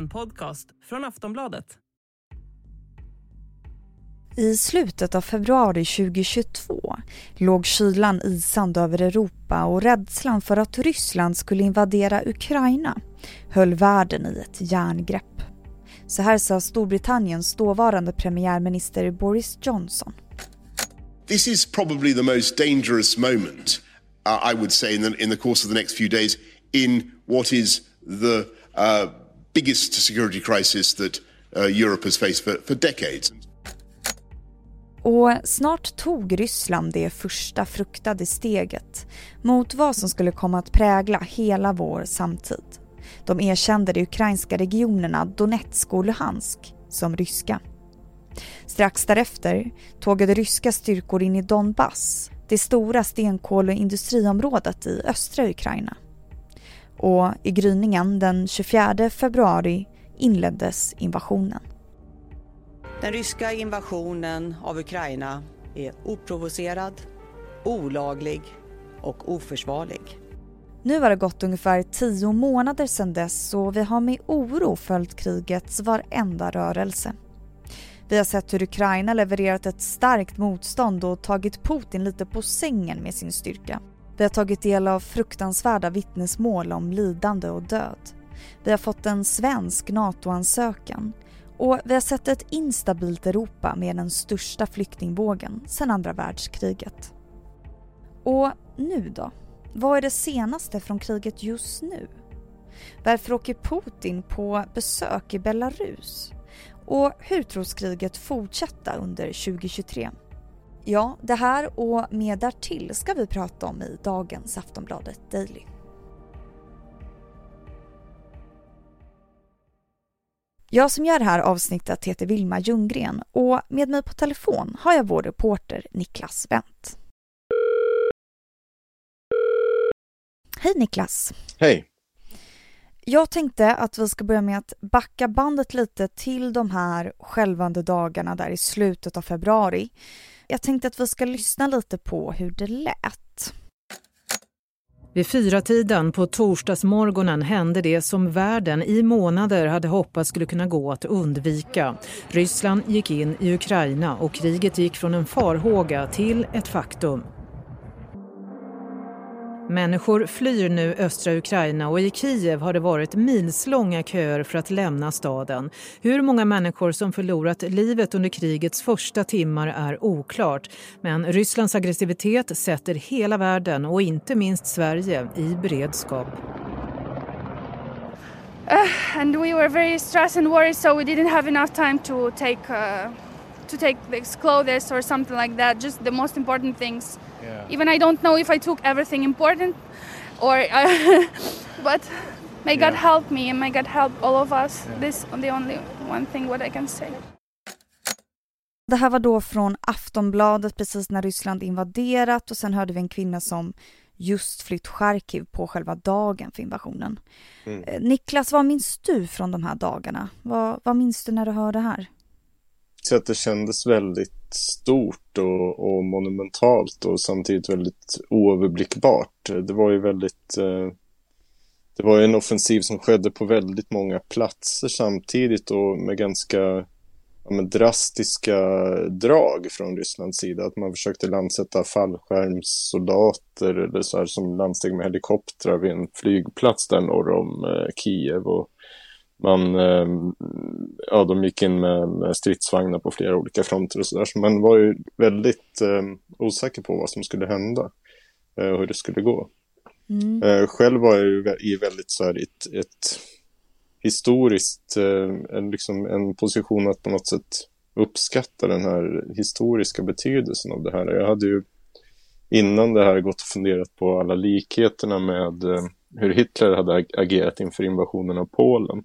En podcast från Aftonbladet. I slutet av februari 2022 låg kylan isande över Europa och rädslan för att Ryssland skulle invadera Ukraina höll världen i ett järngrepp. Så här sa Storbritanniens dåvarande premiärminister Boris Johnson. This is probably the most dangerous moment, uh, I would say, in the, in the course of the next few days in what is the uh, biggest security crisis that uh, Europe has faced for, for decades. Och snart tog Ryssland det första fruktade steget mot vad som skulle komma att prägla hela vår samtid. De erkände de ukrainska regionerna Donetsk och Luhansk som ryska. Strax därefter tågade ryska styrkor in i Donbass, det stora stenkol och industriområdet i östra Ukraina. Och i gryningen den 24 februari inleddes invasionen. Den ryska invasionen av Ukraina är oprovocerad, olaglig och oförsvarlig. Nu har det gått ungefär tio månader sedan dess och vi har med oro följt krigets varenda rörelse. Vi har sett hur Ukraina levererat ett starkt motstånd och tagit Putin lite på sängen med sin styrka. Vi har tagit del av fruktansvärda vittnesmål om lidande och död. Vi har fått en svensk NATO-ansökan och vi har sett ett instabilt Europa med den största flyktingvågen sedan andra världskriget. Och nu då? Vad är det senaste från kriget just nu? Varför åker Putin på besök i Belarus? Och hur tros kriget fortsätta under 2023? Ja, det här och mer därtill ska vi prata om i dagens Aftonbladet Daily. Jag som gör det här avsnittet heter Vilma Ljunggren och med mig på telefon har jag vår reporter Niklas Wendt. Hej Niklas! Hej! Jag tänkte att vi ska börja med att backa bandet lite till de här skälvande dagarna där i slutet av februari. Jag tänkte att vi ska lyssna lite på hur det lät. Vid fyra tiden på torsdagsmorgonen hände det som världen i månader hade hoppats skulle kunna gå att undvika. Ryssland gick in i Ukraina och kriget gick från en farhåga till ett faktum. Människor flyr nu östra Ukraina och i Kiev har det varit milslånga köer för att lämna staden. Hur många människor som förlorat livet under krigets första timmar är oklart. Men Rysslands aggressivitet sätter hela världen och inte minst Sverige i beredskap. Uh, and we were very stressed and worried so we didn't have enough time to take uh, to take these clothes or something like that just the most important things Yeah. Even I don't know if I took everything important or uh, but may God help me and may God help all of us. Yeah. This the only one thing what I can say. Det här var då från Aftonbladet precis när Ryssland invaderat och sen hörde vi en kvinna som just flytt Charkiv på själva dagen för invasionen. Mm. Eh, Niklas, vad minns du från de här dagarna? Vad, vad minns du när du hör det här? Så att det kändes väldigt stort och, och, monumentalt och samtidigt väldigt oöverblickbart. Det var ju väldigt eh, det var ju en offensiv som skedde på väldigt många platser samtidigt och med ganska ja, med drastiska drag från Rysslands sida. Att man försökte landsätta fallskärmssoldater eller så här, som landsteg med helikoptrar vid en flygplats där norr om eh, Kiev. Och man, ehm, ja, de gick in med, med stridsvagnar på flera olika fronter och sådär. Så man var ju väldigt eh, osäker på vad som skulle hända eh, och hur det skulle gå. Mm. Eh, själv var jag ju i väldigt så här ett, ett historiskt, eh, en, liksom en position att på något sätt uppskatta den här historiska betydelsen av det här. Jag hade ju innan det här gått och funderat på alla likheterna med eh, hur Hitler hade agerat inför invasionen av Polen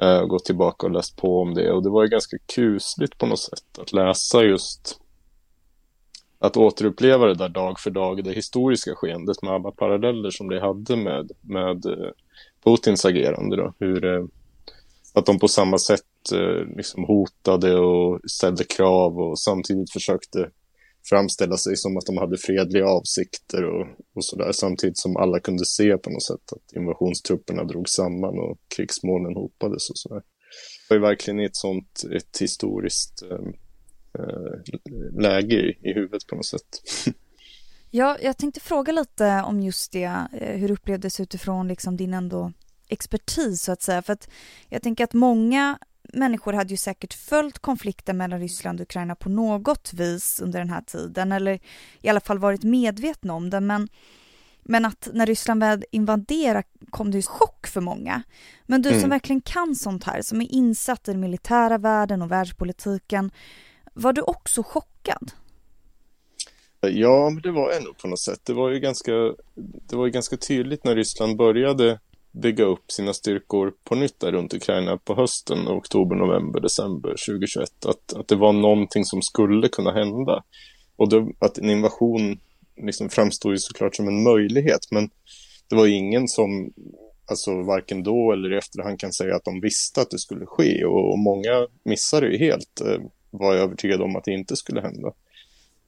Eh, och gått tillbaka och läst på om det. Och det var ju ganska kusligt på något sätt att läsa just att återuppleva det där dag för dag, det historiska skeendet med alla paralleller som det hade med, med eh, Putins agerande då, hur eh, att de på samma sätt liksom hotade och ställde krav och samtidigt försökte framställa sig som att de hade fredliga avsikter och, och sådär. Samtidigt som alla kunde se på något sätt att invasionstrupperna drog samman och krigsmålen hopades och sådär. Det var ju verkligen ett sånt ett historiskt äh, läge i, i huvudet på något sätt. Ja, jag tänkte fråga lite om just det, eh, hur det upplevdes utifrån liksom din ändå expertis så att säga. För att jag tänker att många människor hade ju säkert följt konflikten mellan Ryssland och Ukraina på något vis under den här tiden eller i alla fall varit medvetna om den. Men, men att när Ryssland väl invaderade kom det ju chock för många. Men du mm. som verkligen kan sånt här, som är insatt i den militära världen och världspolitiken, var du också chockad? Ja, men det var jag nog på något sätt. Det var ju ganska, det var ju ganska tydligt när Ryssland började bygga upp sina styrkor på nytt där runt Ukraina på hösten, oktober, november, december 2021. Att, att det var någonting som skulle kunna hända. Och då, att en invasion liksom framstod ju såklart som en möjlighet, men det var ingen som, alltså varken då eller i efterhand kan säga att de visste att det skulle ske. Och, och många missade ju helt, eh, var jag övertygad om att det inte skulle hända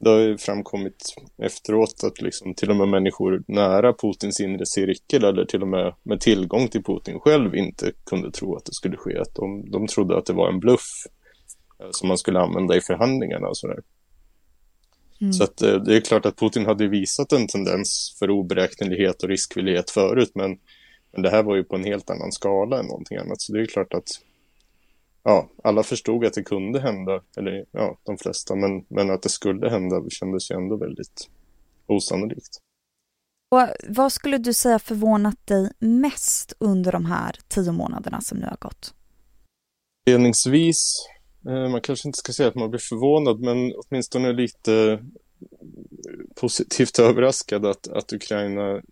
det har ju framkommit efteråt att liksom till och med människor nära Putins inre cirkel eller till och med med tillgång till Putin själv inte kunde tro att det skulle ske. Att de, de trodde att det var en bluff eh, som man skulle använda i förhandlingarna och sådär. Mm. Så att, eh, det är klart att Putin hade visat en tendens för oberäknelighet och riskvillighet förut, men, men det här var ju på en helt annan skala än någonting annat. Så det är klart att ja, alla förstod att det kunde hända, eller ja, de flesta, men, men att det skulle hända kändes ju ändå väldigt osannolikt. Och vad skulle du säga förvånat dig mest under de här tio månaderna som nu har gått? Ledningsvis, eh, man kanske inte ska säga att man blir förvånad, men åtminstone lite positivt överraskad att, att Ukraina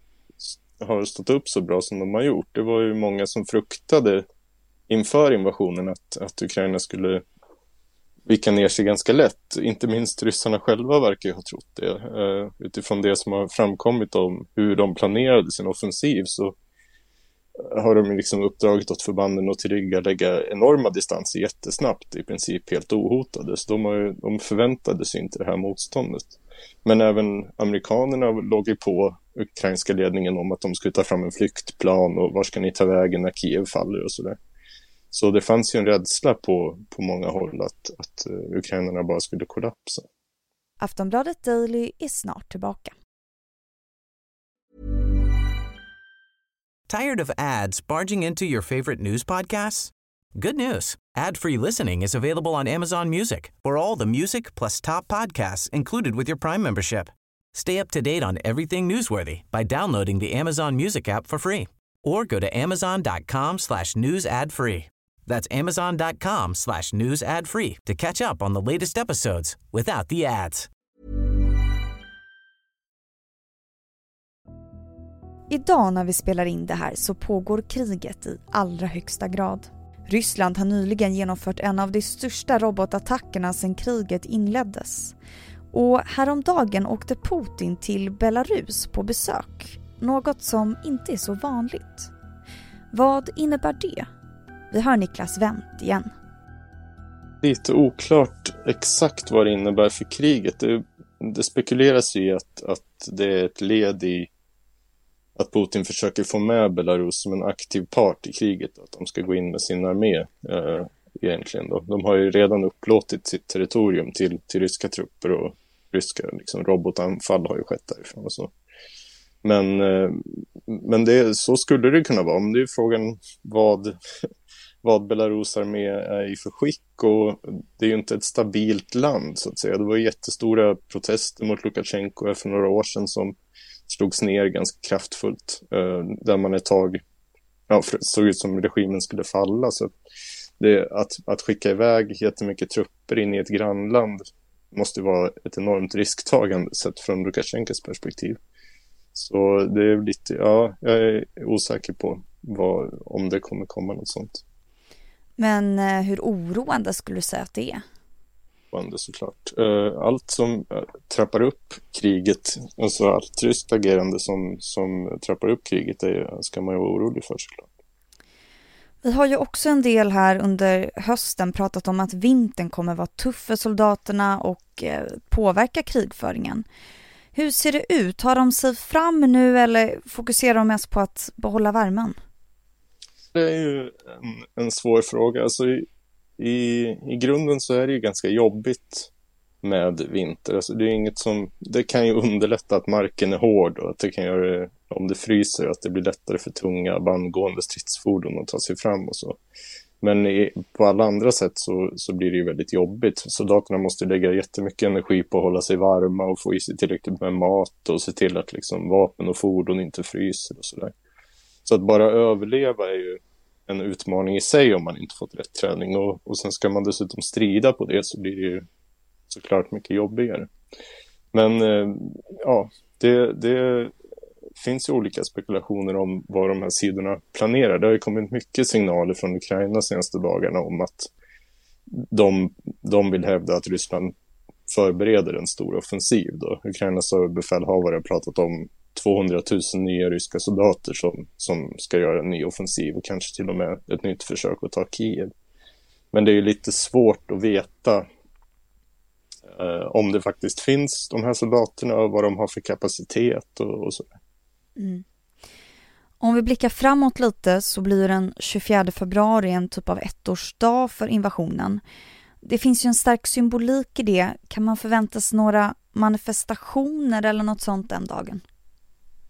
har stått upp så bra som de har gjort. Det var ju många som fruktade inför invasionen att, att Ukraina skulle vika ner sig ganska lätt. Inte minst ryssarna själva verkar ju ha trott det. Uh, utifrån det som har framkommit om hur de planerade sin offensiv så har de liksom uppdragit åt förbanden att tillryggalägga enorma distanser jättesnabbt, i princip helt ohotade. Så de, har, de förväntade sig inte det här motståndet. Men även amerikanerna låg ju på ukrainska ledningen om att de skulle ta fram en flyktplan och var ska ni ta vägen när Kiev faller och sådär. Så det fanns ju en rädsla på, på många håll att, att uh, ukrainarna bara skulle kollapsa. Aftonbladet Daily är snart tillbaka. Tired of ads barging into your favorite news podcasts? Good news. Ad-free listening is available on Amazon Music for all the music plus top podcasts included with your Prime membership. Stay up to date on everything newsworthy by downloading the Amazon Music app for free or go to amazon.com slash news ad free. That's amazon.com slash news ad free to catch up on the latest episodes without the ads. Idag när vi spelar in det här så pågår kriget i allra högsta grad. Ryssland har nyligen genomfört en av de största robotattackerna sedan kriget inleddes. Och häromdagen åkte Putin till Belarus på besök. Något som inte är så vanligt. Vad innebär det? Vi hör Niklas Wendt igen. Lite oklart exakt vad det innebär för kriget. Det, det spekuleras i att, att det är ett led i att Putin försöker få med Belarus som en aktiv part i kriget. Att de ska gå in med sin armé eh, egentligen. Då. De har ju redan upplåtit sitt territorium till, till ryska trupper och ryska liksom, robotanfall har ju skett därifrån. Och så. Men, eh, men det, så skulle det kunna vara. Men det är frågan vad, vad Belarus armé är i för skick och det är ju inte ett stabilt land så att säga. Det var jättestora protester mot Lukasjenko för några år sedan som slogs ner ganska kraftfullt. Eh, där man ett tag ja, såg ut som regimen skulle falla. Så det, att, att skicka iväg jättemycket trupper in i ett grannland måste vara ett enormt risktagande sett från Lukasjenkos perspektiv. Så det är lite, ja, jag är osäker på vad, om det kommer komma något sånt. Men eh, hur oroande skulle du säga att det är? Oroande såklart. Eh, allt som eh, trappar upp kriget, alltså allt ryskt agerande som, som trappar upp kriget, det ska man ju vara orolig för såklart. Vi har ju också en del här under hösten pratat om att vintern kommer vara tuff för soldaterna och påverka krigföringen. Hur ser det ut? Har de sig fram nu eller fokuserar de mest på att behålla värmen? Det är ju en, en svår fråga. Alltså i, i, I grunden så är det ju ganska jobbigt med vinter. Alltså det, är inget som, det kan ju underlätta att marken är hård och att det kan göra det, om det fryser, att det blir lättare för tunga bandgående stridsfordon att ta sig fram och så. Men i, på alla andra sätt så, så blir det ju väldigt jobbigt. Soldaterna måste lägga jättemycket energi på att hålla sig varma och få i sig tillräckligt med mat och se till att liksom vapen och fordon inte fryser och sådär. Så att bara överleva är ju en utmaning i sig om man inte fått rätt träning och, och sen ska man dessutom strida på det så blir det ju såklart mycket jobbigare. Men eh, ja, det, det finns ju olika spekulationer om vad de här sidorna planerar. Det har ju kommit mycket signaler från Ukraina de senaste dagarna om att de, de vill hävda att Ryssland förbereder en stor offensiv. Då. Ukrainas överbefälhavare har pratat om 200 000 nya ryska soldater som, som ska göra en ny offensiv och kanske till och med ett nytt försök att ta Kiev. Men det är ju lite svårt att veta eh, om det faktiskt finns de här soldaterna och vad de har för kapacitet och, och så. Mm. Om vi blickar framåt lite så blir den 24 februari en typ av ettårsdag för invasionen. Det finns ju en stark symbolik i det. Kan man förvänta sig några manifestationer eller något sånt den dagen?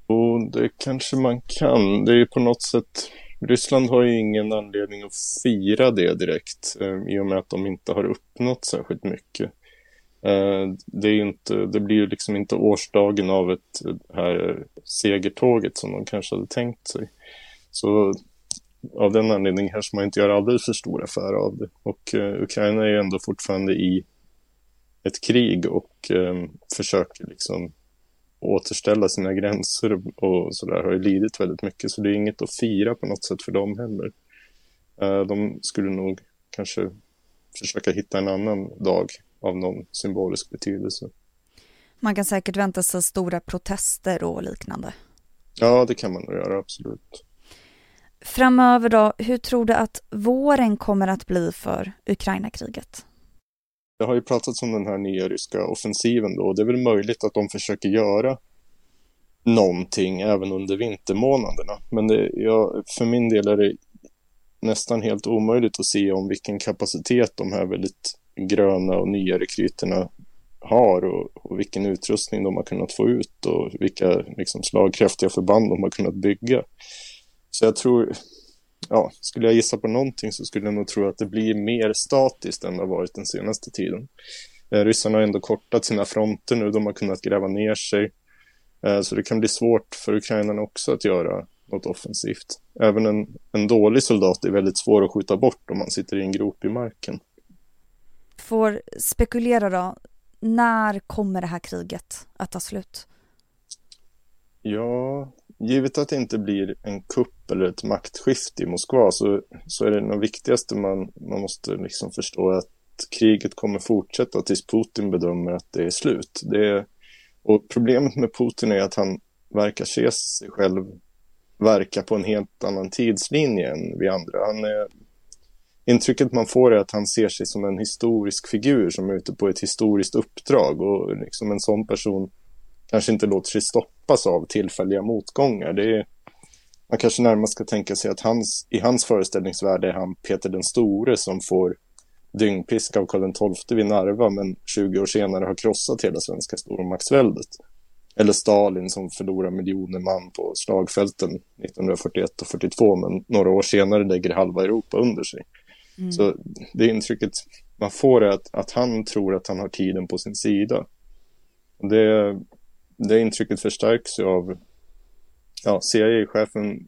Och det kanske man kan. Det är ju på något sätt Ryssland har ju ingen anledning att fira det direkt eh, i och med att de inte har uppnått särskilt mycket. Eh, det, är inte, det blir ju liksom inte årsdagen av ett här segertåget som de kanske hade tänkt sig. Så av den anledningen kanske man inte gör alldeles för stor affär av det. Och eh, Ukraina är ju ändå fortfarande i ett krig och eh, försöker liksom återställa sina gränser och sådär har ju lidit väldigt mycket så det är inget att fira på något sätt för dem heller. Eh, de skulle nog kanske försöka hitta en annan dag av någon symbolisk betydelse. Man kan säkert vänta sig stora protester och liknande. Ja, det kan man nog göra, absolut. Framöver då, hur tror du att våren kommer att bli för Ukraina-kriget? Det har ju pratats om den här nya ryska offensiven då och det är väl möjligt att de försöker göra någonting även under vintermånaderna. Men det, ja, för min del är det nästan helt omöjligt att se om vilken kapacitet de här väldigt gröna och nya rekryterna har och, och, vilken utrustning de har kunnat få ut och vilka liksom, slagkraftiga förband de har kunnat bygga. Så jag tror, ja, skulle jag gissa på någonting så skulle jag nog tro att det blir mer statiskt än det har varit den senaste tiden. Eh, ryssarna har ändå kortat sina fronter nu, de har kunnat gräva ner sig. Eh, så det kan bli svårt för ukrainarna också att göra något offensivt. Även en, en dålig soldat är väldigt svår att skjuta bort om man sitter i en grop i marken får spekulera då, när kommer det här kriget att ta slut? Ja, givet att det inte blir en kupp eller ett maktskifte i Moskva så, så är det nog viktigaste man, man måste liksom förstå att kriget kommer fortsätta tills Putin bedömer att det är slut. Det är, och problemet med Putin är att han verkar se sig själv verka på en helt annan tidslinje än vi andra. Han är intrycket man får är att han ser sig som en historisk figur som är ute på ett historiskt uppdrag och liksom en sån person kanske inte låter sig stoppas av tillfälliga motgångar. Det är, man kanske närmast ska tänka sig att hans, i hans föreställningsvärld är han Peter den store som får dyngpisk av Karl XII vid Narva men 20 år senare har krossat hela svenska stormaktsväldet. Eller Stalin som förlorar miljoner man på slagfälten 1941 och 42 men några år senare lägger halva Europa under sig. Mm. Så det intrycket man får är att, att han tror att han har tiden på sin sida. Det, det intrycket förstärks ju av ja, CIA-chefen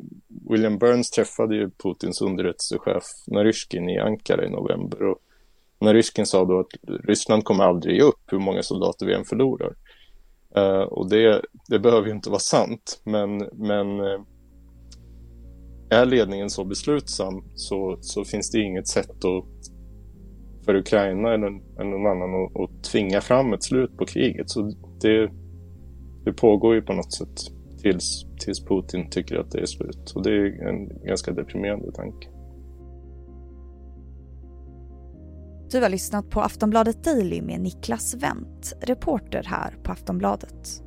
William Burns träffade ju Putins underrättelsechef Naryshkin i Ankara i november. Och Naryshkin sa då att Ryssland kommer aldrig ge upp hur många soldater vi än förlorar. Uh, och det, det behöver ju inte vara sant, men, men uh, är ledningen så beslutsam så, så finns det inget sätt att, för Ukraina eller, eller någon annan att, att tvinga fram ett slut på kriget. Så det, det pågår ju på något sätt tills, tills Putin tycker att det är slut. Och det är en ganska deprimerande tanke. Du har lyssnat på Aftonbladet Daily med Niklas Wendt, reporter här på Aftonbladet.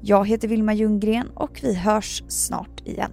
Jag heter Vilma Ljunggren och vi hörs snart igen.